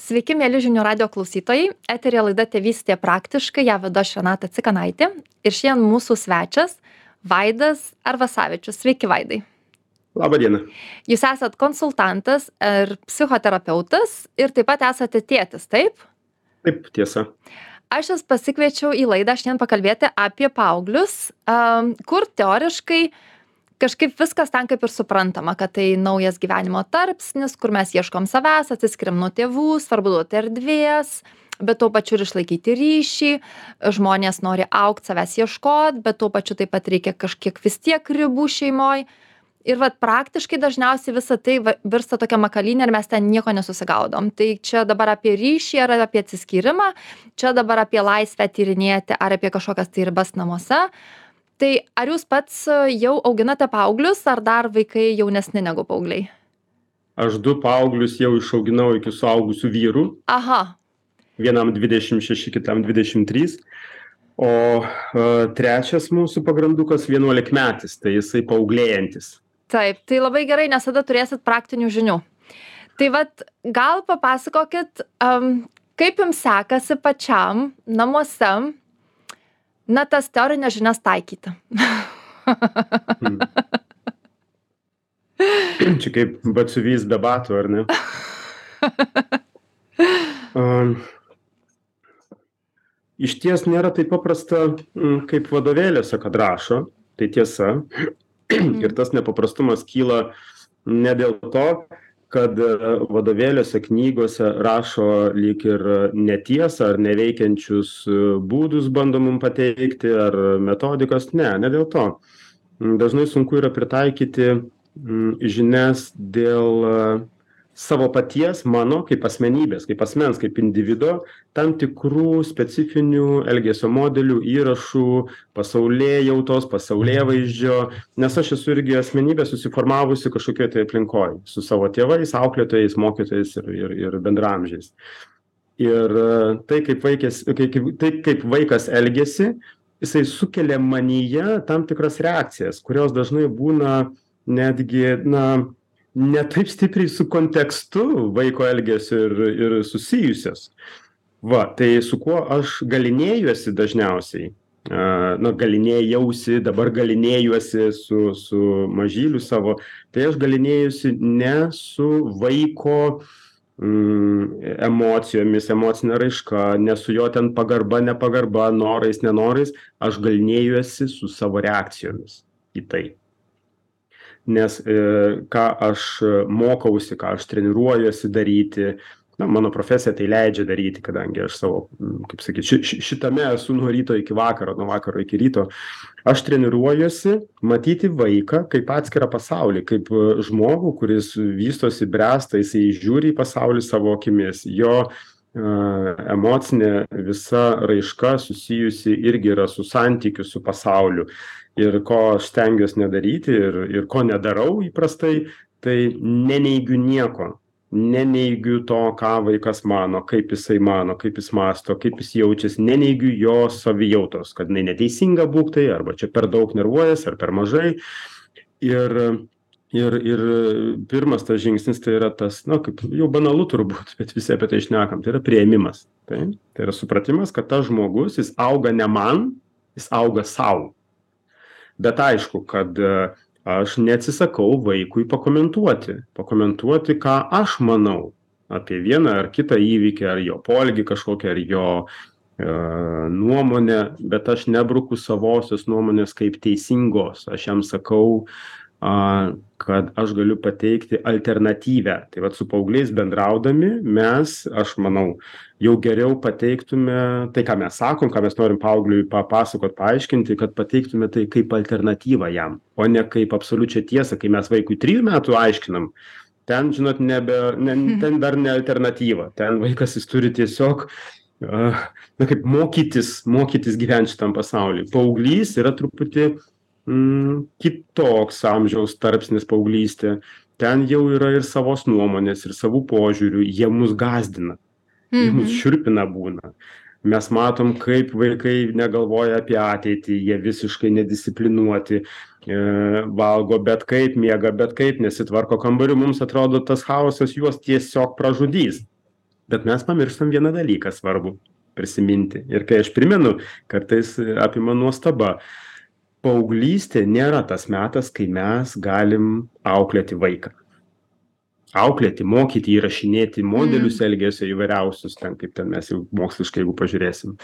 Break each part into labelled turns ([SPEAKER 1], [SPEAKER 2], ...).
[SPEAKER 1] Sveiki, mėly žinių radio klausytojai. Eterė laida Tėvystė praktiškai, ją vedu aš Renata Cikanaitė. Ir šiandien mūsų svečias Vaidas Arvasavičius. Sveiki, Vaidai.
[SPEAKER 2] Labą dieną.
[SPEAKER 1] Jūs esat konsultantas ir psichoterapeutas ir taip pat esate tėtis, taip?
[SPEAKER 2] Taip, tiesa.
[SPEAKER 1] Aš jas pasikviečiau į laidą šiandien pakalbėti apie paauglius, kur teoriškai kažkaip viskas ten kaip ir suprantama, kad tai naujas gyvenimo tarpsnis, kur mes ieškom savęs, atsiskiriam nuo tėvų, svarbu duoti erdvės, bet tuo pačiu ir išlaikyti ryšį, žmonės nori aukti savęs ieškoti, bet tuo pačiu taip pat reikia kažkiek vis tiek ribų šeimoje ir vat praktiškai dažniausiai visa tai va virsta tokia makalynė ir mes ten nieko nesusigaudom. Tai čia dabar apie ryšį ar apie atsiskyrimą čia dabar apie laisvę tyrinėti ar apie kažkokias tai ribas namuose tai ar jūs pats jau auginate paauglius ar dar vaikai jaunesni negu paaugliai
[SPEAKER 2] Aš du paauglius jau išauginau iki suaugusių vyrų.
[SPEAKER 1] aha
[SPEAKER 2] Vienam 26, kitam 23. O uh, trečias mūsų pagrandukas 11 metis, tai jisai paauglėjantis.
[SPEAKER 1] Taip, tai labai gerai, nes tada turėsit praktinių žinių. Tai vad, gal papasakokit, um, kaip jums sekasi pačiam namuose, na, tas teorinės žinias taikyti.
[SPEAKER 2] Hmm. Čia kaip batsiuvys be batų, ar ne? Um, iš ties nėra taip paprasta, mm, kaip vadovėliuose, kad rašo, tai tiesa. Ir tas nepaprastumas kyla ne dėl to, kad e, vadovėliuose, knygose rašo lyg ir netiesą ar neveikiančius e, būdus bando mum pateikti ar metodikas. Ne, ne dėl to. Dažnai sunku yra pritaikyti žinias dėl e, savo paties, mano kaip asmenybės, kaip asmens, kaip individo, tam tikrų specifinių elgesio modelių, įrašų, pasaulėjautos, pasaulėvaizdžio, nes aš esu irgi asmenybė susiformavusi kažkokioje tai aplinkoje, su savo tėvais, auklėtojais, mokytojais ir, ir, ir bendramžiais. Ir e, tai kaip, vaikės, kaip, tai, kaip vaikas elgesi, jisai sukelia manyje tam tikras reakcijas, kurios dažnai būna netgi, na, ne taip stipriai su kontekstu vaiko elgesio ir, ir susijusios. Va, tai su kuo aš galinėjuosi dažniausiai, na, galinėjausi, dabar galinėjuosi su, su mažyliu savo, tai aš galinėjusi ne su vaiko mm, emocijomis, emocinė raiška, ne su jo ten pagarba, nepagarba, norais, nenorais, aš galinėjuosi su savo reakcijomis į tai nes e, ką aš mokausi, ką aš treniruojuosi daryti, na, mano profesija tai leidžia daryti, kadangi aš savo, kaip sakyti, ši, šitame esu nuo ryto iki vakaro, nuo vakaro iki ryto, aš treniruojuosi matyti vaiką kaip atskirą pasaulį, kaip žmogų, kuris vystosi, bręsta, jisai žiūri į pasaulį savo akimis, jo emocinė visa raiška susijusi irgi yra su santykiu su pasauliu. Ir ko aš stengiuos nedaryti ir ir ko nedarau įprastai tai neneigiu nieko. Neneigiu to ką vaikas mano kaip jisai mano kaip jis mąsto kaip jis jaučias neneigiu jo savijautos kad jinai neteisinga būk tai arba čia per daug nervuojas ar per mažai. Ir ir ir pirmas tas žingsnis tai yra tas na kaip jau banalu turbūt bet visi apie tai šnekam tai yra priėmimas taip? Tai yra supratimas kad tas žmogus jis auga ne man jis auga sau. Bet aišku kad e, aš neatsisakau vaikui pakomentuoti pakomentuoti ką aš manau apie vieną ar kitą įvykį ar jo poelgį kažkokį ar jo e, nuomonę bet aš nebruku savosios nuomonės kaip teisingos. Aš jam sakau a kad aš galiu pateikti alternatyvią tai vat su paaugliais bendraudami mes aš manau jau geriau pateiktume tai ką mes sakom ką mes norim paaugliui papasakot paaiškinti kad pateiktume tai kaip alternatyvą jam o ne kaip absoliučią tiesą. Kai mes vaikui trijų metų aiškinam ten žinot nebe ne ten dar ne alternatyva. Ten vaikas jis turi tiesiog a na kaip mokytis mokytis gyvent šitam pasauly paauglys yra truputį mm, kitoks amžiaus tarpsnis paauglystė. Ten jau yra ir savos nuomonės, ir savų požiūrių, jie mus gazdina, jie
[SPEAKER 1] Mhm.
[SPEAKER 2] mus šiurpina būna. Mes matom, kaip vaikai negalvoja apie ateitį, jie visiškai nedisciplinuoti, e, valgo bet kaip, miega bet kaip, nesitvarko kambarių, mums atrodo tas chaosas juos tiesiog pražudys. bet mes pamirštam vieną dalyką svarbų prisiminti ir kai aš primenu kartais apima nuostaba paauglystė nėra tas metas kai mes galim auklėti vaiką. Auklėti mokyti įrašinėti modelius elgesio įvairiausius ten kaip ten mes jau moksliškai jeigu pažiūrėsim.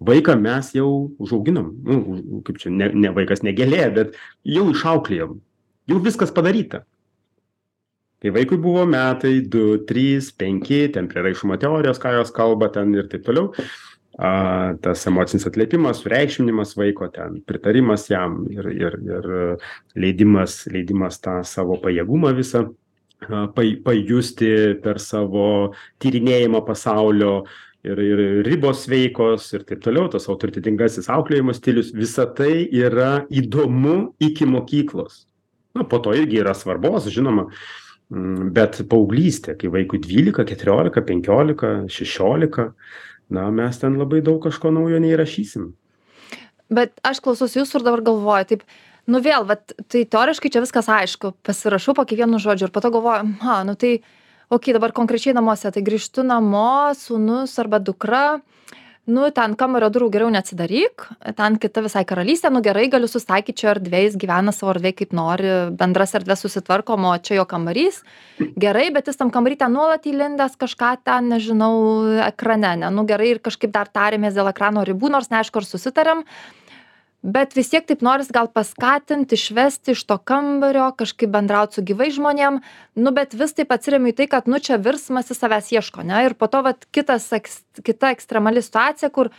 [SPEAKER 2] Vaiką mes jau užauginom nu kaip čia ne ne vaikas ne gėlė bet jau išauklėjom. Jau viskas padaryta. Kai vaikui buvo metai du trys penki ten prieraišumo teorijos ką jos kalba ten ir taip toliau a tas emocinis atliepimas sureikšminimas vaiko ten pritarimas jam ir ir ir leidimas leidimas tą savo pajėgumą visą pajusti per savo tyrinėjimą pasaulio ir ir ribos sveikos ir taip toliau tas autoritetingasis auklėjimo stilius visa tai yra įdomu iki mokyklos. Na po to irgi yra svarbos žinoma mm, bet paauglystė kai vaikui dvylika keturiolika penkiolika šešiolika na mes ten labai daug kažko naujo neįrašysim.
[SPEAKER 1] Bet aš klausausi jūsų ir dabar galvoju taip nu vėl vat tai teoriškai čia viskas aišku pasirašau po kiekvienu žodžiu ir po to galvoju aha nu tai okei dabar konkrečiai namuose tai grįžtu namo sūnus arba dukra nu ten kambario durų geriau neatsidaryk ten kita visai karalystė nu gerai galiu susitaikyt čia erdvėj jis gyvena savo erdvėj kaip nori bendras erdves susitvarkom o čia jo kambarys. Gerai bet jis tam kambary ten nuolat įlindęs kažką ten nežinau ekrane ne? Nu gerai ir kažkaip dar tarėmės dėl ekrano ribų nors neaišku ar susitarėm bet vis tiek taip noris gal paskatint išvesti iš to kambario kažkaip bendraut su gyvais žmonėm. Nu bet vis taip atsiremiu į tai kad nu čia virsmas jis savęs ieško ane ir po to vat kitas eks kita ekstremali situacija kur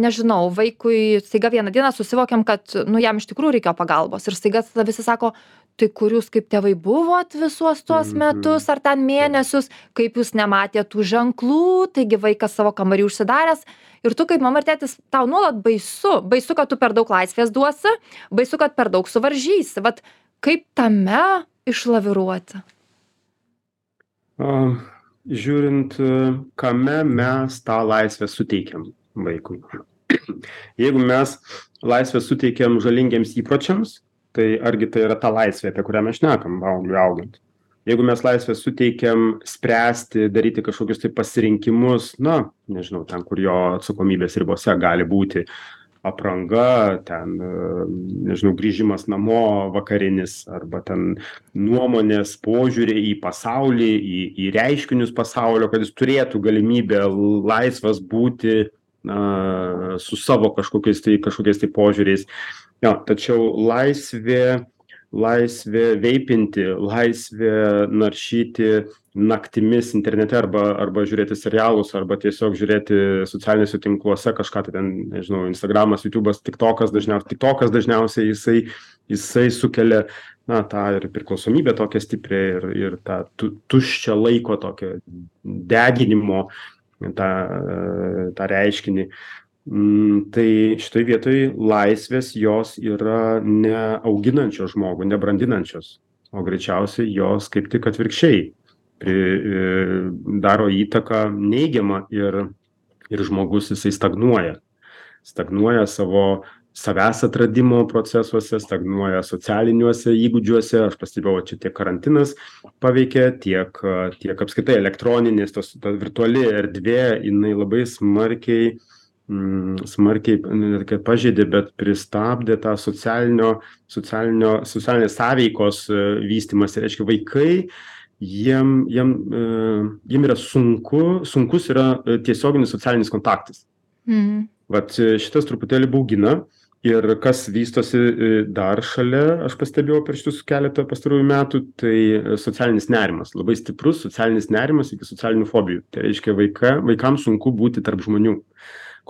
[SPEAKER 1] nežinau vaikui staiga vieną dieną susivokiam kad nu jam iš tikrųjų reikėjo pagalbos. Ir staiga tada visi sako tai kur jūs kaip tėvai buvot visuos tuos
[SPEAKER 2] Mhm.
[SPEAKER 1] metus ar ten mėnesius kaip jūs nematėt tų ženklų taigi vaikas savo kambary užsidaręs ir tu kaip mama ir tėtis tau nuolat baisu baisu kad tu per daug laisvės duosi baisu kad per daug suvaržysi. Vat kaip tame išlaviruoti?
[SPEAKER 2] A žiūrint kame mes tą laisvę suteikiam vaikui. Jeigu mes laisvę suteikiam žalingiems įpročiams tai argi tai yra ta laisvė apie kurią mes šnekam paaugliui augant? Jeigu mes laisvę suteikiam spręsti daryti kažkokius tai pasirinkimus na nežinau ten kur jo atsakomybės ribose gali būti apranga ten nežinau grįžimas namo vakarinis arba ten nuomonės požiūriai į pasaulį į į reiškinius pasaulio kad jis turėtų galimybę laisvas būti na su savo kažkokiais tai kažkokiais tai požiūriais. Jo tačiau laisvė laisvė veipinti laisvė naršyti naktimis internete arba arba žiūrėti serialus arba tiesiog žiūrėti socialiniuose tinkluose kažką tai ten nežinau instagramas jutubas tiktokas dažniau tiktokas dažniausiai jisai jisai sukelia na tą ir priklausomybę tokią stiprią ir ir tą tu tuščią laiko tokio deginimo tą tą reiškinį. Mm tai šitoj vietoj laisvės jos yra ne auginančios žmogų ne brandinančios o greičiausiai jos kaip tik atvirkščiai pri daro įtaką neigiamą ir ir žmogus jisai stagnuoja. Stagnuoja savo savęs atradimo procesuose stagnuoja socialiniuose įgūdžiuose. Aš pastebėjau čia tiek karantinas paveikė tiek tiek apskritai elektroninės tos ta virtuali erdvė jinai labai smarkiai mm smarkiai ne kad pažeidė bet pristabdė tą socialinio socialinio socialinės sąveikos vystymąsi reiškia vaikai jiem jiem jiem yra sunku sunkus yra tiesioginis socialinis kontaktas.
[SPEAKER 1] Mhm.
[SPEAKER 2] Vat šitas truputėlį baugina ir kas vystosi dar šalia aš pastebėjau per šitus keletą pastarųjų metų tai socialinis nerimas. Labai stiprus socialinis nerimas iki socialinių fobijų. Tai reiškia vaika vaikams sunku būti tarp žmonių.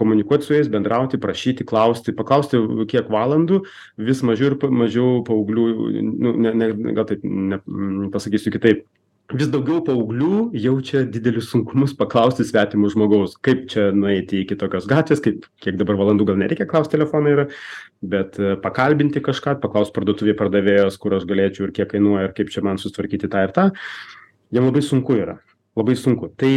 [SPEAKER 2] Komunikuot su jais bendrauti prašyti klausti paklausti kiek valandų vis mažiau ir mažiau paauglių nu ne ne gal taip ne pasakysiu kitaip vis daugiau paauglių jaučia didelius sunkumus paklausti svetimo žmogaus. Kaip čia nueiti iki tokios gatvės kaip kiek dabar valandų gal nereikia klaust telefonai yra bet pakalbinti kažką paklaust parduotuvėj pardavėjos kur aš galėčiau ir kiek kainuoja ir kaip čia man susitvarkyti tą ir tą. Jiem labai sunku yra. Labai sunku. Tai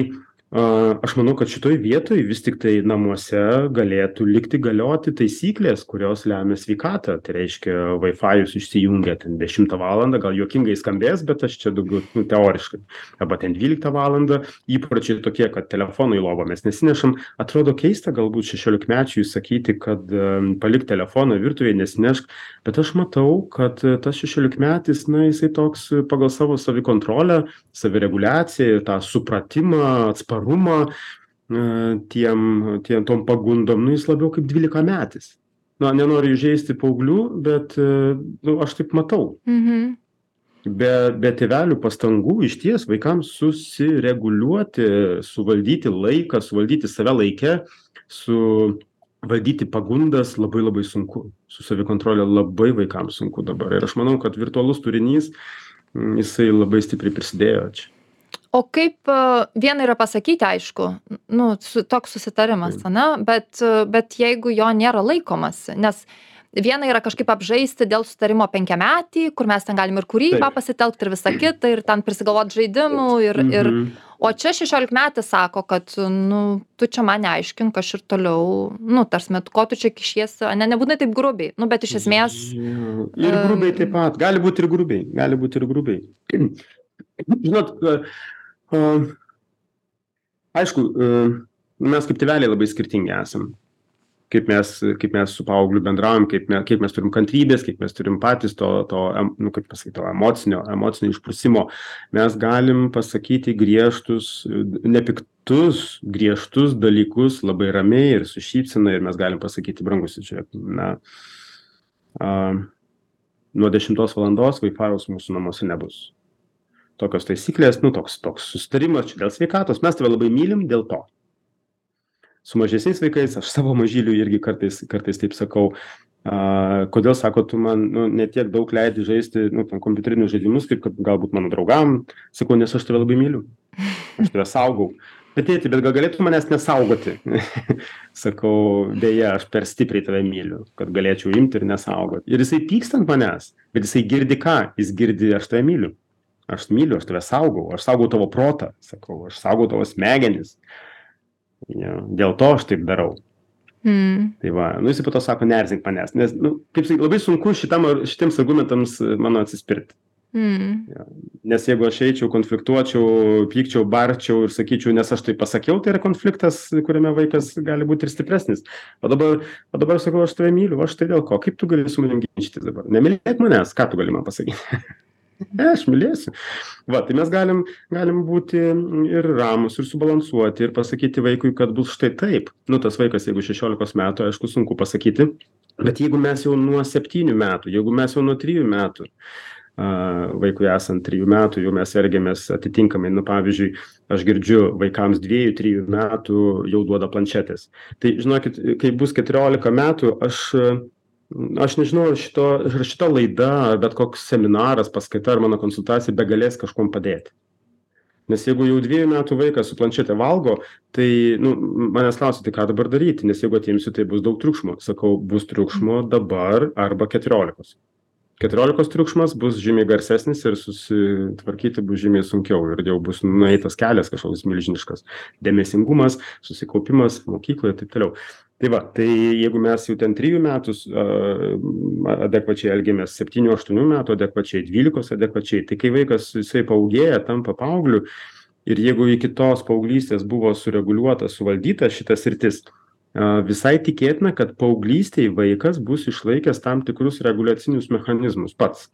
[SPEAKER 2] aš manau kad šitoj vietoj vis tiktai namuose galėtų likti galioti taisyklės kurios lemia sveikatą. Tai reiškia vaifajus išsijungia ten dešimtą valandą gal juokingai skambės bet aš čia daugiau nu teoriškai. Arba ten dvyliktą valandą. Įpročiai tokie kad telefono į lovą mes nesinešam. Atrodo keista galbūt šešiolikmečiui sakyti kad palik telefoną virtuvėj nesinešk. Bet aš matau kad tas šešiolikmetis na jisai toks pagal savo savikontrolę savireguliaciją ir tą supratimą atsparumą atsparumą e, tiem tiem tom pagundom. Nu jis labiau kaip dvylikametis. Na nenoriu įžeisti paauglių bet e, nu aš taip matau.
[SPEAKER 1] Mhm.
[SPEAKER 2] be be tėvelių pastangų išties vaikams susireguliuoti suvaldyti laiką suvaldyti save laike suvaldyti pagundas labai labai sunku. Su savikontrole labai vaikams sunku dabar. Ir aš manau kad virtualus turinys mm, jisai labai stipriai prisidėjo čia
[SPEAKER 1] o kaip viena yra pasakyti aišku nu su toks susitarimas ane bet bet jeigu jo nėra laikomasi nes viena yra kažkaip apžaisti dėl sutarimo penkiametį kur mes ten galim ir kūrybą pasitelkt ir visa kita ir ten prisigalvot žaidimų ir ir
[SPEAKER 2] Mhm.
[SPEAKER 1] o čia šešiolikmetis sako kad nu tu čia man neaiškink aš ir toliau nu ta prasme ko tu čia kišiesi ane nebūtinai taip grubiai nu bet iš esmės
[SPEAKER 2] ir grubiai taip pat gali būt ir grubiai gali būt ir grubiai. Žinot a aišku a mes kaip tėveliai labai skirtingi esam. Kaip mes kaip mes su paaugliu bendraujam kaip me kiek mes turim kantrybės kiek mes turim patys to to em nu kaip pasakyt to emocinio emocinio išprusimo mes galim pasakyti griežtus nepiktus griežtus dalykus labai ramiai ir su šypsena ir mes galim pasakyti brangusis žiūrėk na a nuo dešimtos valandos vaifajaus mūsų namuose nebus tokios taisyklės nu toks toks susitarimas čia dėl sveikatos. Mes tave labai mylim dėl to. Su mažesniais vaikais aš savo mažyliui irgi kartais kartais taip sakau a kodėl sako tu man nu ne tiek daug leidi žaisti nu kompiuterinius žaidimus kaip galbūt mano draugam. Sakau nes aš tave labai myliu. Aš tave saugau. Bet tėti bet gal galėtum manęs nesaugoti? Sakau deja aš per stipriai tave myliu kad galėčiau imti ir nesaugot ir jisai pyksta ant manęs bet jisai girdi ką? Jis girdi aš tave myliu aš myliu aš tave saugau aš saugau tavo protą sakau aš saugau tavo smegenis. Jo dėl to aš taip darau.
[SPEAKER 1] Mm.
[SPEAKER 2] tai va nu jisai po to sako neerzink manęs nes nu kaip sakyt labai sunku šitam šitiems argumentams mano atsispirt.
[SPEAKER 1] Mm.
[SPEAKER 2] nes jeigu aš eičiau konfliktuočiau pykčiau barčiau ir sakyčiau nes aš taip pasakiau tai yra konfliktas kuriame vaikas gali būt ir stipresnis. O dabar o dabar sakau aš tave myliu o štai dėl ko. Kaip tu gali su manim ginčytis dabar? Nemylėk manęs ką tu gali man pasakyt ne aš mylėsiu. Va tai mes galim galim būti ir ramūs ir subalansuoti ir pasakyti vaikui kad bus štai taip. Nu tas vaikas jeigu šešiolikos metų aišku sunku pasakyti. Bet jeigu mes jau nuo septynių metų jeigu mes jau nuo trijų metų a vaikui esant trijų metų jau mes elgiamės atitinkamai. Nu pavyzdžiui aš girdžiu vaikams dviejų trijų metų jau duoda planšetes tai žinokit kai bus keturiolika metų aš aš nežinau ar šito ar šita laida ar bet koks seminaras paskaita ar mano konsultacija begalės kažkuom padėti. Nes jeigu jau dviejų metų vaikas su planšete valgo tai nu manęs klausia tai ką dabar daryti? Nes jeigu atimsiu tai bus daug triukšmo. Sakau bus triukšmo dabar arba keturiolikos. Keturiolikos triukšmas bus žymiai garsesnis ir susitvarkyti bus žymiai sunkiau. Ir jau bus nueitas kelias kažkoks milžiniškas dėmesingumas susikaupimas mokykloj ir taip toliau tai va tai jeigu mes jau ten trijų metų adekvačiai elgiamės septynių aštuonių metų adekvačiai dvylikos adekvačiai tai kai vaikas jisai paūgėja tampa paaugliu ir jeigu iki tos paauglystės buvo sureguliuota suvaldyta šita sritis visai tikėtina kad paauglystėj vaikas bus išlaikęs tam tikrus reguliacinius mechanizmus pats.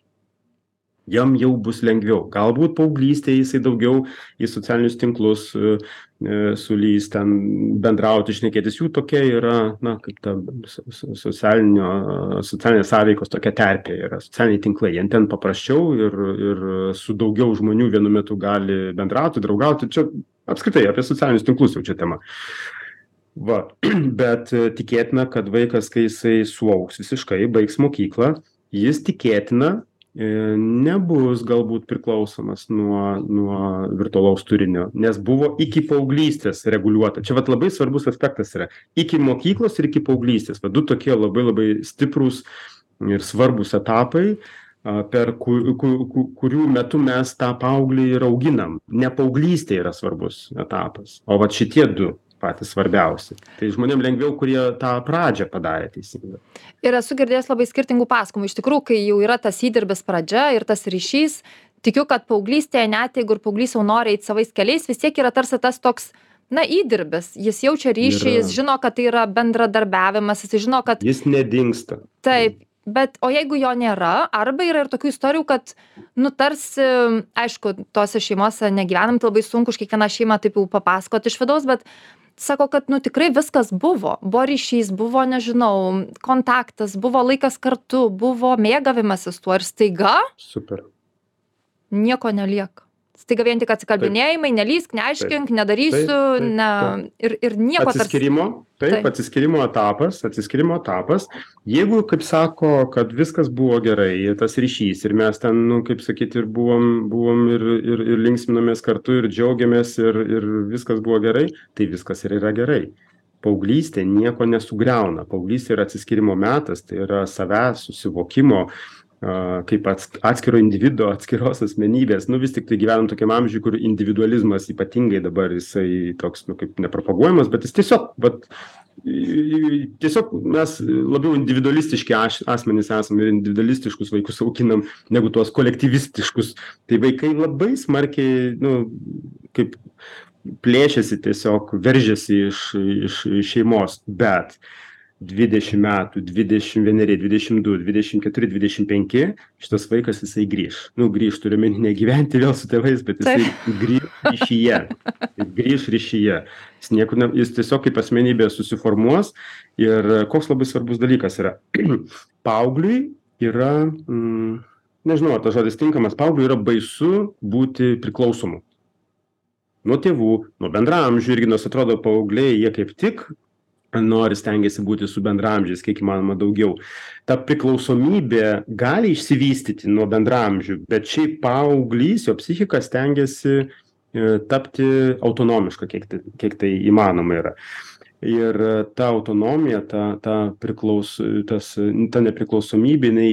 [SPEAKER 2] Jam jau bus lengviau. Galbūt paauglystėj jisai daugiau į socialinius tinklus e sulįs ten bendrauti šnekėtis. Jų tokia yra na kaip ta socialinės sąveikos tokia terpė yra. Socialiniai tinklai jiem ten paprasčiau ir ir su daugiau žmonių vienu metu gali bendrauti draugauti. Čia apskritai apie socialinius tinklus jau čia tema. Va bet tikėtina kad vaikas kai jisai suaugs visiškai baigs mokyklą jis tikėtina e nebus galbūt priklausomas nuo nuo virtualaus turinio nes buvo iki paauglystės reguliuota. Čia vat labai svarbus aspektas yra. Iki mokyklos ir iki paauglystės. Va du tokie labai labai stiprūs ir svarbūs etapai per ku, ku, ku, kurių metu mes tą paauglį ir auginam. Ne paauglystė yra svarbus etapas, o va šitie du patys svarbiausi. Tai žmonėm lengviau, kurie tą pradžią padarė teisingą.
[SPEAKER 1] Ir esu girdėjęs labai skirtingų paskumų. Iš tikrųjų, kai jau yra tas įdirbis pradžia ir tas ryšys, tikiu, kad paauglystėje, net jeigu ir paauglys jau nori eiti savais keliais, vis tiek yra tarsi tas toks na įdirbis jis jaučia ryšį jis žino kad tai yra bendradarbiavimas jisai žino kad
[SPEAKER 2] jis nedingsta
[SPEAKER 1] taip bet o jeigu jo nėra arba yra ir tokių istorijų kad nu tarsi aišku tose šeimose negyvenam tai labai sunku už kiekvieną šeimą taip jau papasakot iš vidaus bet sako kad nu tikrai viskas buvo. Buvo ryšys buvo nežinau kontaktas buvo laikas kartu buvo mėgavimasis tuo ir staiga
[SPEAKER 2] super.
[SPEAKER 1] nieko nelieka staiga vien tik atsikalbinėjimai nelįsk neaiškink nedarysiu ne ir ir nieko
[SPEAKER 2] Atsiskirimo, taip,
[SPEAKER 1] Taip.
[SPEAKER 2] atsiskirimo etapas, atsiskirimo etapas. Jeigu, kaip sako, kad viskas buvo gerai, tas ryšys, ir mes ten, nu, kaip sakyti, ir buvom, buvom ir, ir, ir linksminomės kartu, ir džiaugiamės, ir, ir viskas buvo gerai, tai viskas ir yra gerai. Paauglystė nieko nesugriauna. Paauglystė yra atsiskirimo metas, tai yra savęs susivokimo, a, kaip ats- atskiro individo, atskiros asmenybės. Nu vis tik tai gyvenam tokiam amžiui, kur individualizmas ypatingai dabar jisai toks, nu kaip nepropaguojamas, bet jis tiesiog, bet tiesiog mes labiau individualistiški asmenys esame ir individualistiškus vaikus auginam, negu tuos kolektyvistiškus. Tai vaikai labai smarkiai, nu, kaip plėšiasi tiesiog, veržiasi iš, iš šeimos, bet 20 metų, 21, 22, 24, 25, šitas vaikas jisai grįž. Nu, grįž, turime negyventi vėl su tėvais, bet jisai grįž ryšyje. Grįž ryšyje. Jis, niekur, ne, jis tiesiog kaip asmenybė susiformuos. Ir koks labai svarbus dalykas yra. Paugliui yra, mm, nežinau, ar tas žodis tinkamas, paugliui yra baisu būti priklausomu. Nuo tėvų, nuo bendramžių irgi, nors atrodo paaugliai, jie kaip tik nori stengiasi būti su bendramžiais kiek įmanoma daugiau. Ta priklausomybė gali išsivystyti nuo bendramžių, bet šiaip paauglys, jo psichika stengiasi e, tapti autonomiška, kiek tai, kiek tai įmanoma yra. Ir e, ta autonomija, ta, ta, priklaus, tas, ta nepriklausomybė, jinai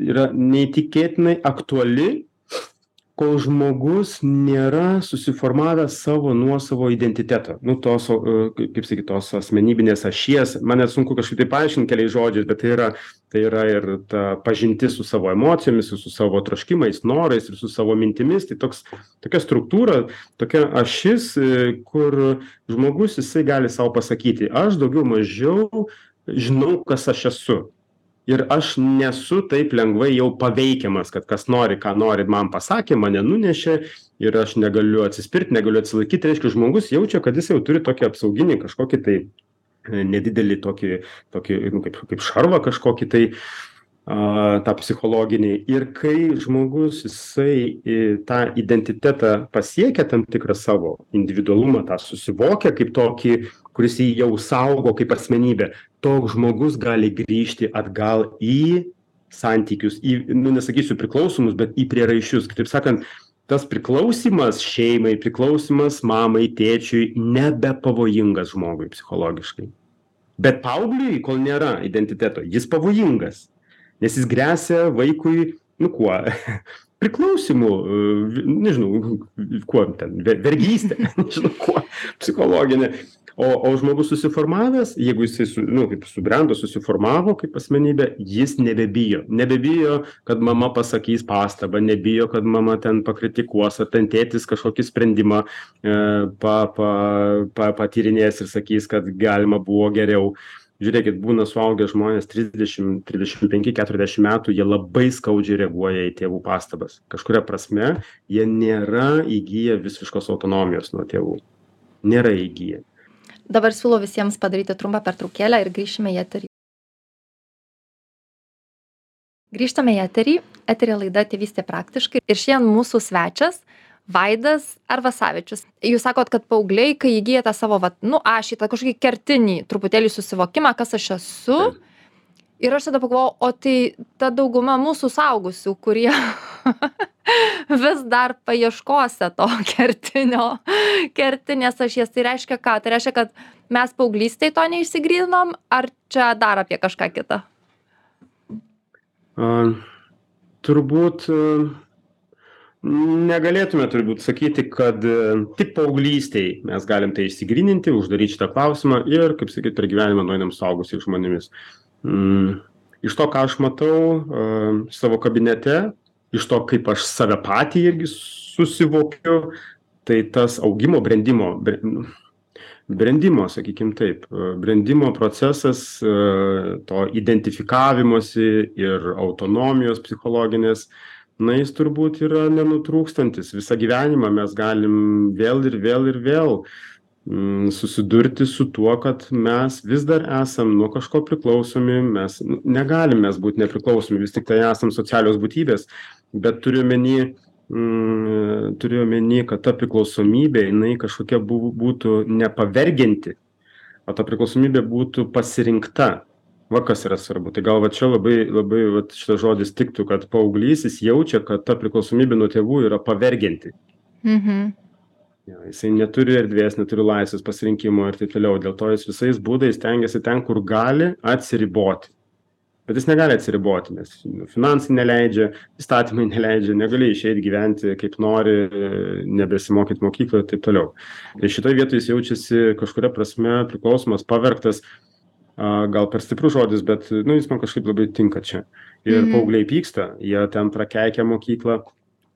[SPEAKER 2] yra neįtikėtinai aktuali kol žmogus nėra susiformavęs savo nuosavo identiteto nu tos o e, kaip sakyt tos asmenybinės ašies. Man net sunku kažkaip tai paaiškint keliais žodžiais bet tai yra tai yra ir ta pažintis su savo emocijomis ir su savo troškimais norais ir su savo mintimis. Tai toks tokia struktūra tokia ašis e, kur žmogus jisai gali sau pasakyti aš daugiau mažiau žinau kas aš esu ir aš nesu taip lengvai jau paveikiamas kad kas nori ką nori man pasakė mane nunešė ir aš negaliu atsispirt negaliu atsilaikyt reiškia žmogus jaučia kad jis jau turi tokį apsauginį kažkokį tai e, nedidelį tokį tokį nu kaip kaip šarvą kažkokį tai a tą psichologinį. Ir kai žmogus jisai i tą identitetą pasiekia tam tikrą savo individualumą tą susivokia kaip tokį kuris jį jau saugo kaip asmenybę toks žmogus gali grįžti atgal į santykius į nu nesakysiu priklausomus bet į prieraišius. Kitaip sakant tas priklausymas šeimai priklausymas mamai tėčiui nebepavojingas žmogui psichologiškai. Bet paaugliui kol nėra identiteto jis pavojingas nes jis gresia vaikui nu kuo priklausymu e, nežinau kuo ten ve vergyste nežinau kuo psichologine o o žmogus susiformavęs jeigu jisai su nu kaip subrendo susiformavo kaip asmenybė jis nebebijo. Nebebijo kad mama pasakys pastabą nebijo kad mama ten pakritikuos ar ten tėtis kažkokį sprendimą e pa pa pa patyrinės ir sakys kad galima buvo geriau žiūrėkit būna suaugę žmonės trisdešim trisdešim penki keturiasdešim metų jie labai skaudžiai reaguoja į tėvų pastabas. Kažkuria prasme jie nėra įgiję visiškos autonomijos nuo tėvų. Nėra įgiję
[SPEAKER 1] dabar siūlau visiems padaryti trumpą pertraukėlę ir grįšime į eterį. Grįžtame į eterį. Eteryje laida tėvystė praktiškai. Ir šiandien mūsų svečias vaidas arvasavičius jūs sakot kad paaugliai kai įgyja tą savo vat nu ašį tą kažkokį kertinį truputėlį susivokimą kas aš esu. Ir aš tada pagalvojau o tai ta dauguma mūsų suaugusių kurie vis dar paieškose to kertinio kertinės ašies. Tai reiškia ką? Tai reiškia kad mes paauglystėj to neišsigryninom ar čia dar apie kažką kitą
[SPEAKER 2] a turbūt negalėtume turbūt sakyti kad tik paauglystėj mes galim tai išsigryninti uždaryt šitą klausimą ir kaip sakyt per gyvenimą nueinam suaugusiais žmonėmis. Mm, iš to ką aš matau uh, savo kabinete iš to kaip aš save patį irgi susivokiu tai tas augimo brendimo bre brendimo sakykim taip brendimo procesas to identifikavimosi ir autonomijos psichologinės na jis turbūt yra nenutrūkstantis. Visą gyvenimą mes galim vėl ir vėl ir vėl mm, susidurti su tuo kad mes vis dar esam nuo kažko priklausomi. Mes negalim mes būt nepriklausomi vis tiktai esam socialios būtybės. Bet turiu omeny mm, turiu omeny kad ta priklausomybė jinai kažkokia būtų nepavergianti o ta priklausomybė būtų pasirinkta va kas yra svarbu. Tai gal va čia labai labai vat šitas žodis tiktų kad paauglys jis jaučia kad ta priklausomybė nuo tėvų yra pavergianti.
[SPEAKER 1] Mhm.
[SPEAKER 2] jo jisai neturi erdvės neturi laisvės pasirinkimo ir taip toliau. Dėl to jis visais būdais stengiasi ten kur gali atsiriboti. Bet jis negali atsiriboti nes nu, finansai neleidžia įstatymai neleidžia negali išeit gyventi kaip nori nebesimokyt mokykloj ir taip toliau. Tai šitoj vietoj jis jaučiasi kažkuria prasme priklausomas pavergtas gal per stiprus žodis bet nu jis man kažkaip labai tinka čia. Ir
[SPEAKER 1] Mhm.
[SPEAKER 2] paaugliai pyksta jie ten prakeikia mokyklą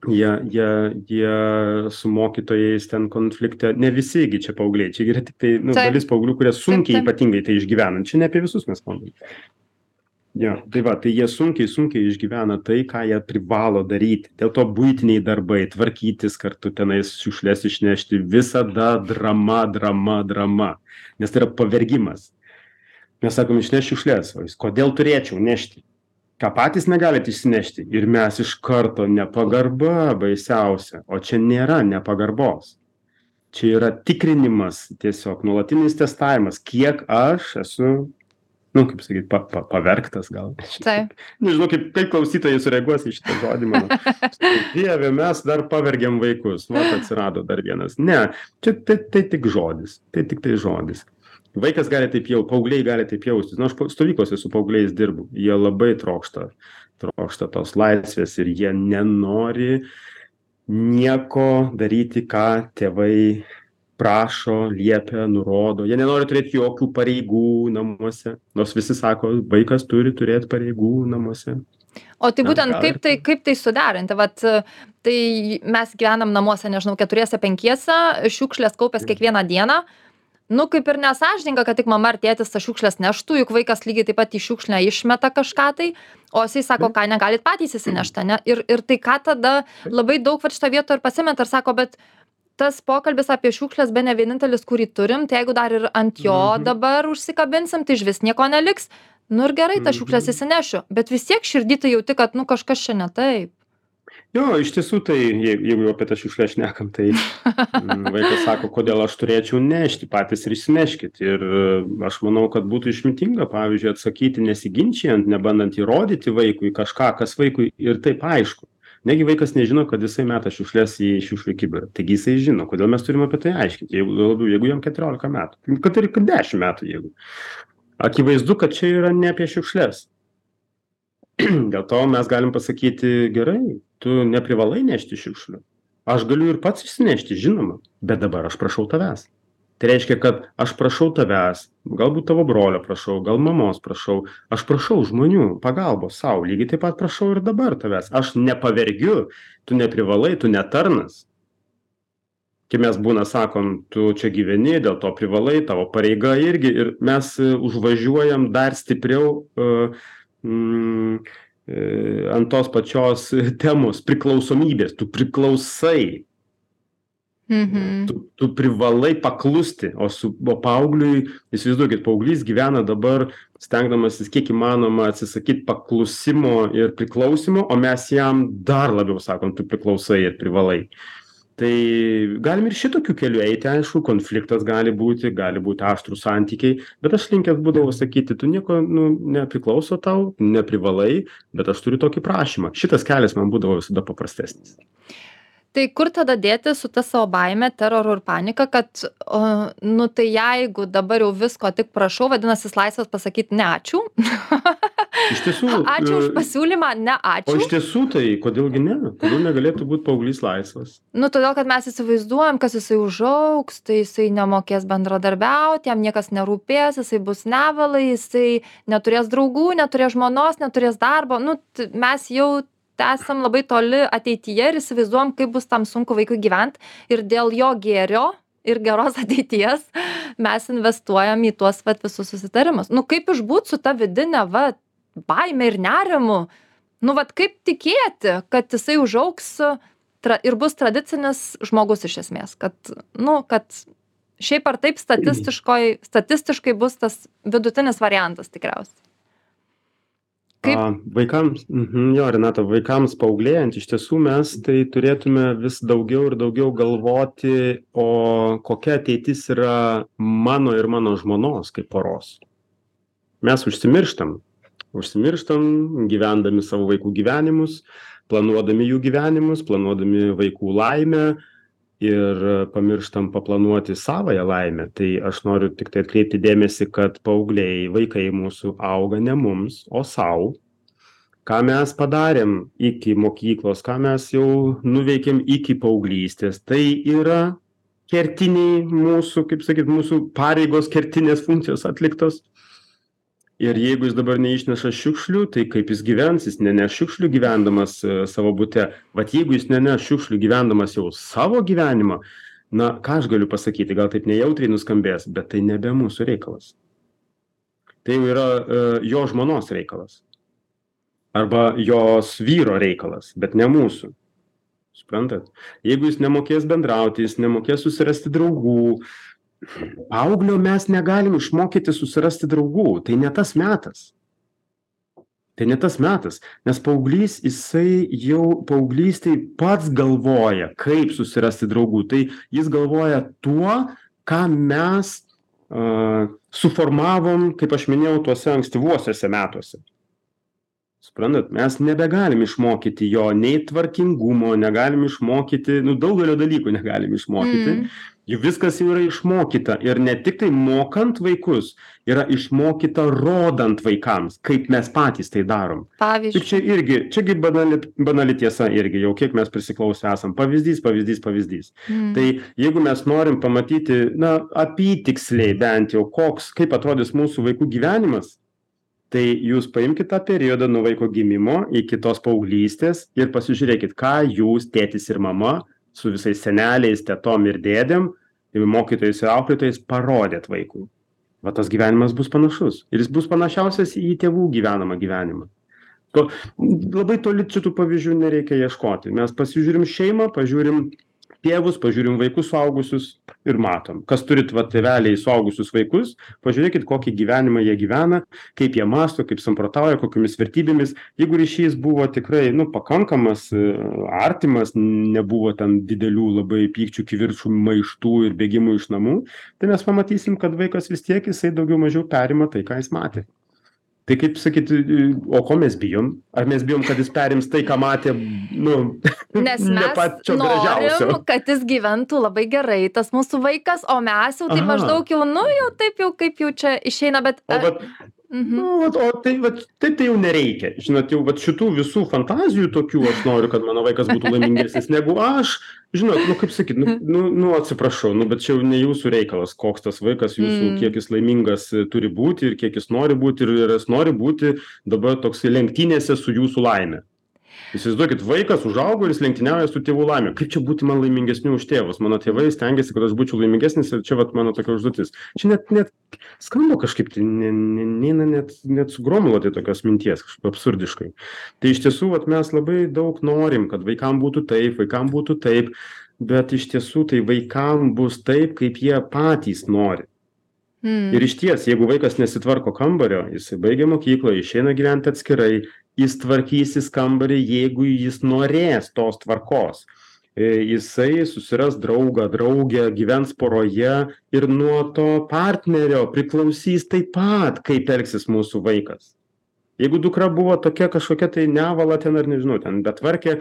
[SPEAKER 2] jie jie jie su mokytojais ten konflikte. Ne visi gi čia paaugliai čia yra tiktai nu
[SPEAKER 1] Taip.
[SPEAKER 2] dalis paauglių kurie sunkiai
[SPEAKER 1] taip.
[SPEAKER 2] ypatingai tai išgyvena. Čia ne apie visus mes kalbam. Jo tai va tai jie sunkiai sunkiai išgyvena tai ką jie privalo daryti. Dėl to buitiniai darbai tvarkytis kartu tenais šiukšles išnešti visada drama drama drama. Nes tai yra pavergimas mes sakom išnešk šiukšles. O jis kodėl turėčiau nešti? Ką patys negalit išsinešti. Ir mes iš karto nepagarba baisiausia. O čia nėra nepagarbos. Čia yra tikrinimas tiesiog nuolatinis testavimas kiek aš esu nu kaip sakyt pa pa pavergtas gal.
[SPEAKER 1] Taip.
[SPEAKER 2] nežinau kaip kaip klausytojai sureaguos į šitą žodį mano. Dieve mes dar pavergiam vaikus. Vat atsirado dar vienas. Ne čia tai tai tik žodis. Tai tiktai žodis vaikas gali taip jau paaugliai gali taip jaustis. Nu aš stovyklose su paaugliais dirbu. Jie labai trokšta trokšta tos laisvės ir jie nenori nieko daryti ką tėvai prašo liepia nurodo. Jie nenori turėt jokių pareigų namuose nors visi sako vaikas turi turėt pareigų namuose.
[SPEAKER 1] O tai būtent kaip
[SPEAKER 2] ir
[SPEAKER 1] tai, kaip tai suderinti? Vat, tai mes gyvenam namuose, nežinau, keturiese, penkiese, šiukšlės kaupės kiekvieną dieną. Nu, kaip ir nesažininga, kad tik mama ar tėtis tas šiukšlės neštų, juk vaikas lygiai taip pat į šiukšlę išmeta kažką tai, o jisai sako, ką negalit patys įsinešti, ne? Ir, ir tai ką tada labai daug va šitą vietą ir pasimeta ir sako, bet tas pokalbis apie šiukšles be ne vienintelis, kurį turim, tai jeigu dar ir ant jo
[SPEAKER 2] Mhm.
[SPEAKER 1] dabar užsikabinsim, tai iš vis nieko neliks. Nu ir gerai, tas šiukšles
[SPEAKER 2] Mhm.
[SPEAKER 1] įsinešiu, bet vis tiek širdį tai jauti, kad nu kažkas čia ne taip.
[SPEAKER 2] Jo iš tiesų tai jei jeigu jau apie tas šiukšles šnekam tai mm, vaikas sako kodėl aš turėčiau nešti patys ir išsineškit. Ir e, aš manau kad būtų išmintinga pavyzdžiui atsakyti nesiginčijant nebandant įrodyti vaikui kažką kas vaikui ir taip aišku. Negi vaikas nežino kad jisai meta šiukšles į šiukšlių kibirą. Taigi jisai žino kodėl mes turim apie tai aiškinti jeigu labiau jeigu jam keturiolika metų. Kad ir kad dešim metų jeigu. Akivaizdu kad čia yra ne apie šiukšles dėl to mes galim pasakyti gerai tu neprivalai nešti šiukšlių. Aš galiu ir pats išsinešti žinoma bet dabar aš prašau tavęs. Tai reiškia kad aš prašau tavęs galbūt tavo brolio prašau gal mamos prašau aš prašau žmonių pagalbos sau lygiai taip pat prašau ir dabar tavęs. Aš nepavergiu tu neprivalai tu ne tarnas kai mes būna sakom tu čia gyveni dėl to privalai tavo pareiga irgi ir mes e, užvažiuojam dar stipriau e, ant tos pačios temos priklausomybės. Tu priklausai.
[SPEAKER 1] Mhm.
[SPEAKER 2] tu tu privalai paklusti. O su o paaugliui įsivaizduokit paauglys gyvena dabar stengdamasis kiek įmanoma atsisakyt paklusimo ir priklausymo o mes jam dar labiau sakom tu priklausai ir privalai tai galim ir šitokiu keliu eiti aišku konfliktas gali būti gali būti aštrūs santykiai bet aš linkęs būdavau sakyti tu nieko nu nepriklauso tau neprivalai bet aš turiu tokį prašymą šitas kelias man būdavo visada paprastesnis
[SPEAKER 1] Tai kur tada dėti su ta savo baime, teroru ir panika, kad, o, nu tai jeigu dabar jau visko tik prašau, vadinasi, laisvas pasakyti ne ačiū.
[SPEAKER 2] Iš tiesų.
[SPEAKER 1] Ačiū už
[SPEAKER 2] e,
[SPEAKER 1] pasiūlymą, ne
[SPEAKER 2] O iš
[SPEAKER 1] ačiū.
[SPEAKER 2] tiesų tai, kodėlgi ne? Kodėl negalėtų būti paauglys laisvas?
[SPEAKER 1] Nu, todėl, kad mes įsivaizduojam, kas jisai užauks, tai jisai nemokės bendradarbiauti, jam niekas nerūpės, jisai bus nevalai, jisai neturės draugų, neturės žmonos, neturės darbo. Nu, mes jau esam labai toli ateityje ir įsivaizduojam, kaip bus tam sunku vaikui gyventi ir dėl jo gėrio ir geros ateities mes investuojam į tuos vat, visus susitarimus. Nu, kaip išbūt su ta vidinė va, baime ir nerimu? Nu, vat, kaip tikėti, kad jisai užauks tra, ir bus tradicinis žmogus iš esmės, kad, nu, kad šiaip ar taip statistiškai bus tas vidutinis variantas tikriausiai. Kaip-
[SPEAKER 2] A, vaikams, mhm, jo, Renata, vaikams paauglėjant, iš tiesų mes tai turėtume vis daugiau ir daugiau galvoti, o kokia ateitis yra mano ir mano žmonos kaip poros. Mes užsimirštam. Užsimirštam, gyvendami savo vaikų gyvenimus, planuodami jų gyvenimus, planuodami vaikų laimę ir pamirštam paplanuoti savąją laimę. Tai aš noriu tik tai atkreipti dėmesį, kad paaugliai, vaikai mūsų auga ne mums, o savo. Ką mes padarėm iki mokyklos, ką mes jau nuveikėm iki paauglystės, tai yra kertiniai mūsų, kaip sakyt, mūsų pareigos kertinės funkcijos atliktos. Ir jeigu jis dabar neišneša šiukšlių, tai kaip jis gyvens, jis neneš šiukšlių gyvendamas e, savo bute. Vat jeigu jis neneš šiukšlių gyvendamas jau savo gyvenimą, na, ką aš galiu pasakyti, gal taip nejautriai nuskambės, bet tai nebe mūsų reikalas. Tai jau yra e, jo žmonos reikalas. Arba jos vyro reikalas, bet ne mūsų. Suprantat? Jeigu jis nemokės bendrauti, jis nemokės susirasti draugų, paauglio mes negalim išmokyti susirasti draugų. Tai ne tas metas. Tai ne tas metas, nes paauglys, jisai jau paauglystėj pats galvoja, kaip susirasti draugų. Tai jis galvoja tuo, ką mes uh, suformavom, kaip aš minėjau, tuose ankstyvuosiuose metuose. Suprantat, mes nebegalim išmokyti jo nei tvarkingumo, negalim išmokyti, nu, daugelio dalykų negalim išmokyti.
[SPEAKER 1] Mm.
[SPEAKER 2] Juk viskas jau yra išmokyta ir ne tik tai mokant vaikus, yra išmokyta rodant vaikams, kaip mes patys tai darom.
[SPEAKER 1] Pavyzdžiui,
[SPEAKER 2] čia irgi, čiagi banali, banali tiesa irgi, jau kiek mes prisiklausę esam. Pavyzdys, pavyzdys, pavyzdys.
[SPEAKER 1] mm.
[SPEAKER 2] Tai jeigu mes norim pamatyti, na, apytiksliai bent jau, koks, kaip atrodys mūsų vaikų gyvenimas, tai jūs paimkite tą periodą nuo vaiko gimimo iki tos paauglystės ir pasižiūrėkit, ką jūs, tėtis ir mama, su visais seneliais, tetom ir dėdėm, mokytojais ir auklėtojais parodėt vaikui. Va tas gyvenimas bus panašus. Ir jis bus panašiausias į tėvų gyvenamą gyvenimą. To, labai toli šitų pavyzdžių nereikia ieškoti. Mes pasižiūrim šeimą, pažiūrim tėvus, pažiūrim vaikus suaugusius ir matom. Kas turit va tėveliai suaugusius vaikus, pažiūrėkit, kokį gyvenimą jie gyvena, kaip jie masto, kaip samprotauja, kokiamis vertybėmis. Jeigu ryšys buvo tikrai, nu, pakankamas, e, artimas, nebuvo ten didelių labai pykčių, kivirčių, maištų ir bėgimų iš namų, tai mes pamatysim, kad vaikas vis tiek jisai daugiau mažiau perima tai, ką jis matė. Tai kaip sakyti, o ko mes bijom? Ar mes bijom, kad jis perims tai, ką matė, nu,
[SPEAKER 1] Nes
[SPEAKER 2] ne
[SPEAKER 1] mes
[SPEAKER 2] pačio
[SPEAKER 1] norim, kad jis gyventų labai gerai, tas mūsų vaikas, o mes jau tai maždaug jau, nu jau taip jau kaip jau čia išeina, bet...
[SPEAKER 2] O, vat,
[SPEAKER 1] mhm.
[SPEAKER 2] nu, vat, o tai, vat, taip tai jau nereikia. Žinot, jau vat, šitų visų fantazijų tokių aš noriu, kad mano vaikas būtų laimingesnis negu aš. Žinot, nu kaip sakyt, nu, nu, nu atsiprašau, nu, bet čia jau ne jūsų reikalas, koks tas vaikas jūsų,
[SPEAKER 1] Mm.
[SPEAKER 2] kiek jis laimingas e, turi būti ir kiek jis nori būti ir jis nori būti dabar toks lenktynėse su jūsų laime. Įsivaizduokit, vaikas užaugo ir jis lenktyniauja su tėvų laimė. Kaip čia būti man laimingesniu už tėvus? Mano tėvai stengiasi, kad aš būčiau laimingesnis ir čia vat mano tokia užduotis. Čia net, net skamba kažkaip, tai ne- ne- neina net, net sugromuluoti tokios minties, kažkaip absurdiškai. Tai iš tiesų vat, mes labai daug norim, kad vaikam būtų taip, vaikam būtų taip, bet iš tiesų tai vaikam bus taip, kaip jie patys nori.
[SPEAKER 1] Mm.
[SPEAKER 2] Ir iš ties, jeigu vaikas nesitvarko kambario, jisai baigia mokyklą, išeina gyventi atskirai, jis tvarkysis kambarį, jeigu jis norės tos tvarkos. E, Jisai susiras draugą, draugę, gyvens poroje ir nuo to partnerio priklausys taip pat, kaip elgsis mūsų vaikas. Jeigu dukra buvo tokia kažkokia tai nevala ten ar nežinau, ten betvarkė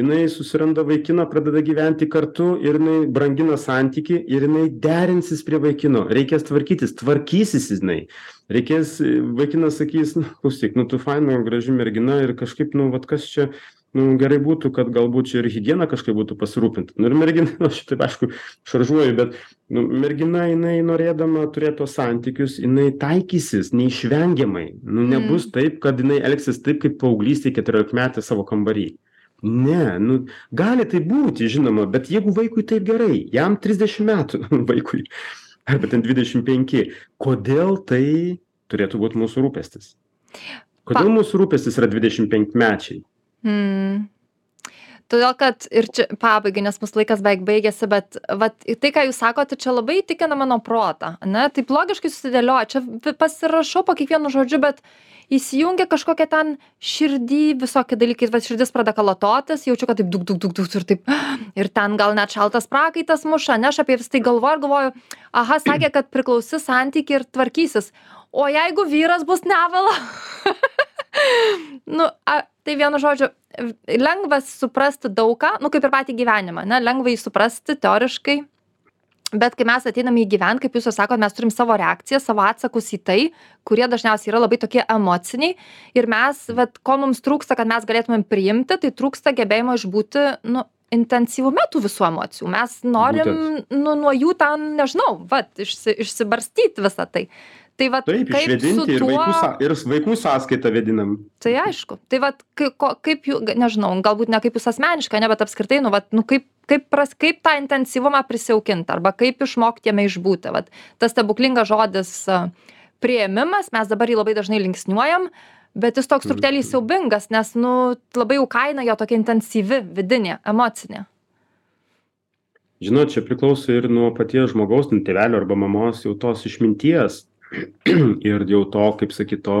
[SPEAKER 2] jinai susiranda vaikiną pradeda gyventi kartu ir jinai brangina santykį ir jinai derinsis prie vaikino. Reikės tvarkytis tvarkysis jinai. Reikės vaikinas sakys nu klausyk nu tu faina graži mergina ir kažkaip nu vat kas čia nu gerai būtų kad galbūt čia ir higiena kažkaip būtų pasirūpinta. Nu ir mergina nu aš taip aišku šaržuoju bet nu mergina jinai norėdama turėt tuos santykius jinai taikysis neišvengiamai. Nu nebus taip kad jinai elgsis taip kaip paauglystėj keturiolikmetė savo kambary ne nu gali taip būti žinoma bet jeigu vaikui taip gerai jam trisdešim metų vaikui arba ten dvidešim penki kodėl tai turėtų būt mūsų rūpestis kodėl mūsų rūpestis yra dvidešim penkmečiai
[SPEAKER 1] Mm. Todėl, kad ir čia pabaigai, nes mūsų laikas beveik baigėsi, bet vat, tai, ką jūs sakote, čia labai įtikina mano protą. Ne? Taip logiškai susidėlioja, čia pasirašau po kiekvienu žodžiu, bet įsijungia kažkokie ten širdį visokie dalykai, va širdis pradeda kalototis, jaučiu, kad taip duk, duk, duk, duk ir taip. Ir ten gal net šaltas prakaitas muša, ne aš apie vis tai galvoju ir galvoju, aha, sakė, kad priklausys santykiai ir tvarkysis. O jeigu vyras bus nevala? nu, a, tai vienu žodžiu, lengva suprasti daug ką, nu kaip ir patį gyvenimą, ne, lengva jį suprasti teoriškai, bet kai mes ateiname į gyvent, kaip jūs jau sakote, mes turim savo reakciją, savo atsakus į tai, kurie dažniausiai yra labai tokie emociniai ir mes, vat, ko mums trūksta, kad mes galėtumėm priimti, tai trūksta gebėjimo išbūti, nu, intensyvume tų visų emocijų. Mes norim nu, nuo jų ten, nežinau, vat, išsi, išsibarstyti visą tai. Tai va,
[SPEAKER 2] Taip, išvedinti
[SPEAKER 1] tuo...
[SPEAKER 2] ir, vaikų, ir vaikų sąskaitą vedinam.
[SPEAKER 1] Tai aišku. Tai va, kaip, kaip jų, nežinau, galbūt ne kaip jūs asmeniškai, ne, bet apskritai, nu, va, nu kaip, kaip, pras, kaip tą intensyvumą prisijaukinti arba kaip išmokti jame išbūti. Va, tas stebuklingas žodis prieimimas, mes dabar jį labai dažnai linksniuojam, bet jis toks truputėlį siaubingas, nes, nu, labai jau kaina jo tokia intensyvi, vidinė, emocinė.
[SPEAKER 2] Žinot, čia priklauso ir nuo paties žmogaus, nuo tėvelio arba mamos jau tos išminties ir jau to, kaip sakyt, to,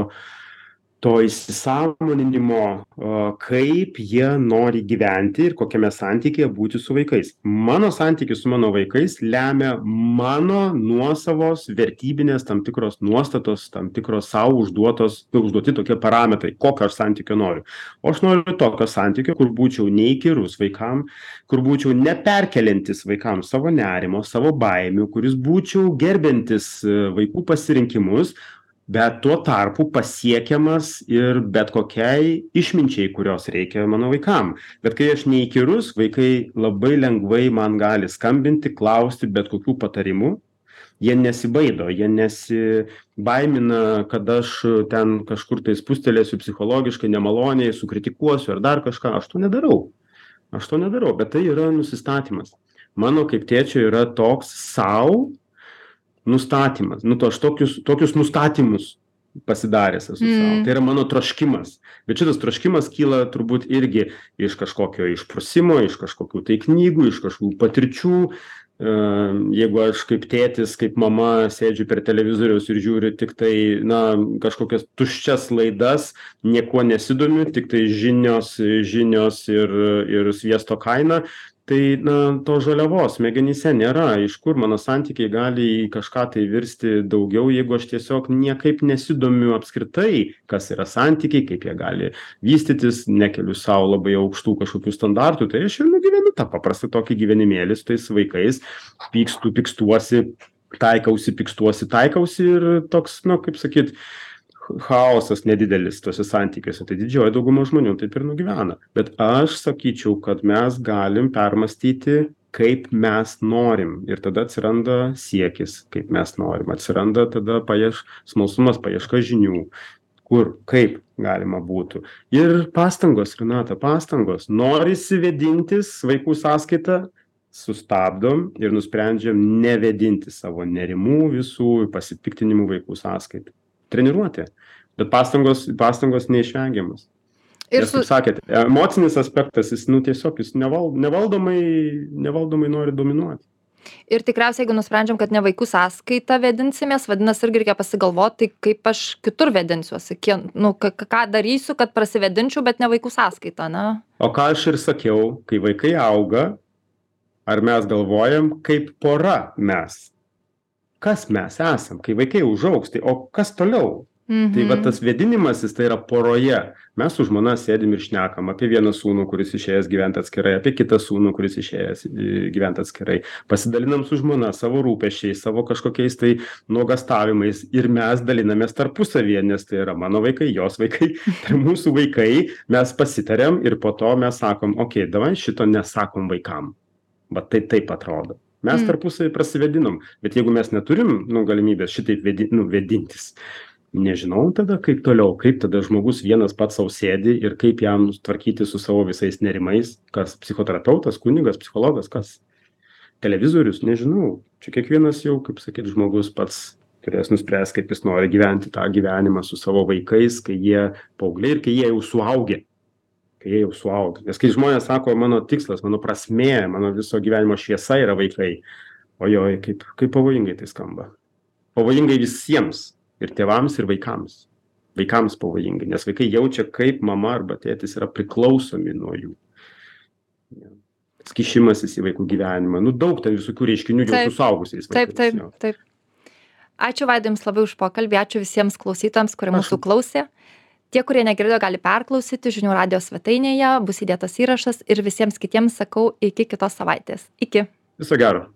[SPEAKER 2] to įsisamoninimo, a, kaip jie nori gyventi ir kokiame santykėje būti su vaikais. Mano santykis su mano vaikais lemia mano nuosavos vertybinės tam tikros nuostatos, tam tikros savo užduotos, užduoti tokie parametrai, kokio aš santykio noriu. O aš noriu tokio santykio, kur būčiau neįkyrus vaikam, kur būčiau neperkeliantis vaikams savo nerimo, savo baimių, kuris būčiau gerbintis e, vaikų pasirinkimus, bet tuo tarpu pasiekiamas ir bet kokiai išminčiai, kurios reikia mano vaikam. Bet kai aš neįkyrus, vaikai labai lengvai man gali skambinti, klausti bet kokių patarimų. Jie nesibaido, jie nesibaimina, kad aš ten kažkur tai spustelėsiu psichologiškai nemaloniai, sukritikuosiu ar dar kažką. Aš to nedarau. Aš to nedarau, bet tai yra nusistatymas. Mano kaip tėčio yra toks savo nustatymas. Nu, to aš tokius, tokius nustatymus pasidaręs esu mm. savo. Tai yra mano troškimas. Bet šitas troškimas kyla turbūt irgi iš kažkokio išprusimo, iš kažkokių tai knygų, iš kažkokių patirčių. E, Jeigu aš kaip tėtis, kaip mama sėdžiu per televizoriaus ir žiūriu tik tai, na, kažkokias tuščias laidas, niekuo nesidomiu, tik tai žinios, žinios ir, ir sviesto kaina, tai na tos žaliavos smegenyse nėra. Iš kur mano santykiai gali į kažką tai virsti daugiau jeigu aš tiesiog niekaip nesidomiu apskritai kas yra santykiai kaip jie gali vystytis nekeliu sau labai aukštų kažkokių standartų tai aš ir nugyvenu tą paprastą tokį gyvenimėlį su tais vaikais. Pykstu pykstuosi taikausi pykstuosi taikausi ir toks nu kaip sakyt chaosas nedidelis tuose santykiuose tai didžioji dauguma žmonių taip ir nugyvena. Bet aš sakyčiau kad mes galim permąstyti kaip mes norim. Ir tada atsiranda siekis kaip mes norim. Atsiranda tada paieš smalsumas paieška žinių kur kaip galima būtų. Ir pastangos renata pastangos. Norisi vėdintis vaikų sąskaita sustabdom ir nusprendžiam nevedinti savo nerimų visų pasipiktinimų vaikų sąskaita treniruotė bet pastangos pastangos neišvengiamos.
[SPEAKER 1] Ir
[SPEAKER 2] nes
[SPEAKER 1] su,
[SPEAKER 2] kaip sakėt emocinis aspektas jis nu tiesiog jis neval nevaldomai nevaldomai nori dominuoti.
[SPEAKER 1] Ir tikriausiai, jeigu nusprendžiam, kad ne vaikų sąskaita vedinsimės, vadinasi, irgi reikia pasigalvoti, tai kaip aš kitur vedinsiuosi, Kien, nu, ką, darysiu, kad prasivedinčiau, bet ne vaikų sąskaita, na.
[SPEAKER 2] o ką aš ir sakiau kai vaikai auga ar mes galvojam kaip pora mes kas mes esam kai vaikai užaugs tai o kas toliau tai va
[SPEAKER 1] Mhm.
[SPEAKER 2] tas vėdinimasis tai yra poroje. Mes su žmona sėdim ir šnekam apie vieną sūnų kuris išėjęs gyvent atskirai apie kitą sūnų kuris išėjęs į gyvent atskirai. Pasidalinam su žmona savo rūpesčiais savo kažkokiais tai nuogąstavimais ir mes dalinamės tarpusavyje nes tai yra mano vaikai jos vaikai tai mūsų vaikai. Mes pasitariam ir po to mes sakom okei davai šito nesakom vaikam. Va tai taip atrodo. Mes
[SPEAKER 1] Mm.
[SPEAKER 2] tarpusavy prasivėdinom bet jeigu mes neturim nu galimybės šitaip vėdi nu vėdintis nežinau tada kaip toliau kaip tada žmogus vienas pats sau sėdi ir kaip jam tvarkytis su savo visais nerimais kas psichoterapeutas kunigas psichologas kas? Televizorius nežinau. Čia kiekvienas jau kaip sakyt žmogus pats turės nuspręst kaip jis nori gyventi tą gyvenimą su savo vaikais kai jie paaugliai ir kai jie jau suaugę. Kai jie jau suaugę. Nes kai žmonės sako mano tikslas mano prasmė mano viso gyvenimo šviesa yra vaikai ojoj kaip kaip pavojingai tai skamba. Pavojingai visiems ir tėvams ir vaikams vaikams pavojingai nes vaikai jaučia kaip mama arba tėtis yra priklausomi nuo jų kišimasis į vaikų gyvenimą nu daug ten visokių reiškinių jau
[SPEAKER 1] Taip.
[SPEAKER 2] su suaugusiais
[SPEAKER 1] Taip,
[SPEAKER 2] vaikais,
[SPEAKER 1] taip,
[SPEAKER 2] jo.
[SPEAKER 1] taip. Ačiū Vaidai Jums labai už pokalbį, ačiū visiems klausytojams, kurie mūsų
[SPEAKER 2] Prašom.
[SPEAKER 1] klausė. Tie, kurie negirdėjo, gali perklausyti žinių radijos svetainėje, bus įdėtas įrašas ir visiems kitiems sakau iki kitos savaitės. Iki.
[SPEAKER 2] viso gero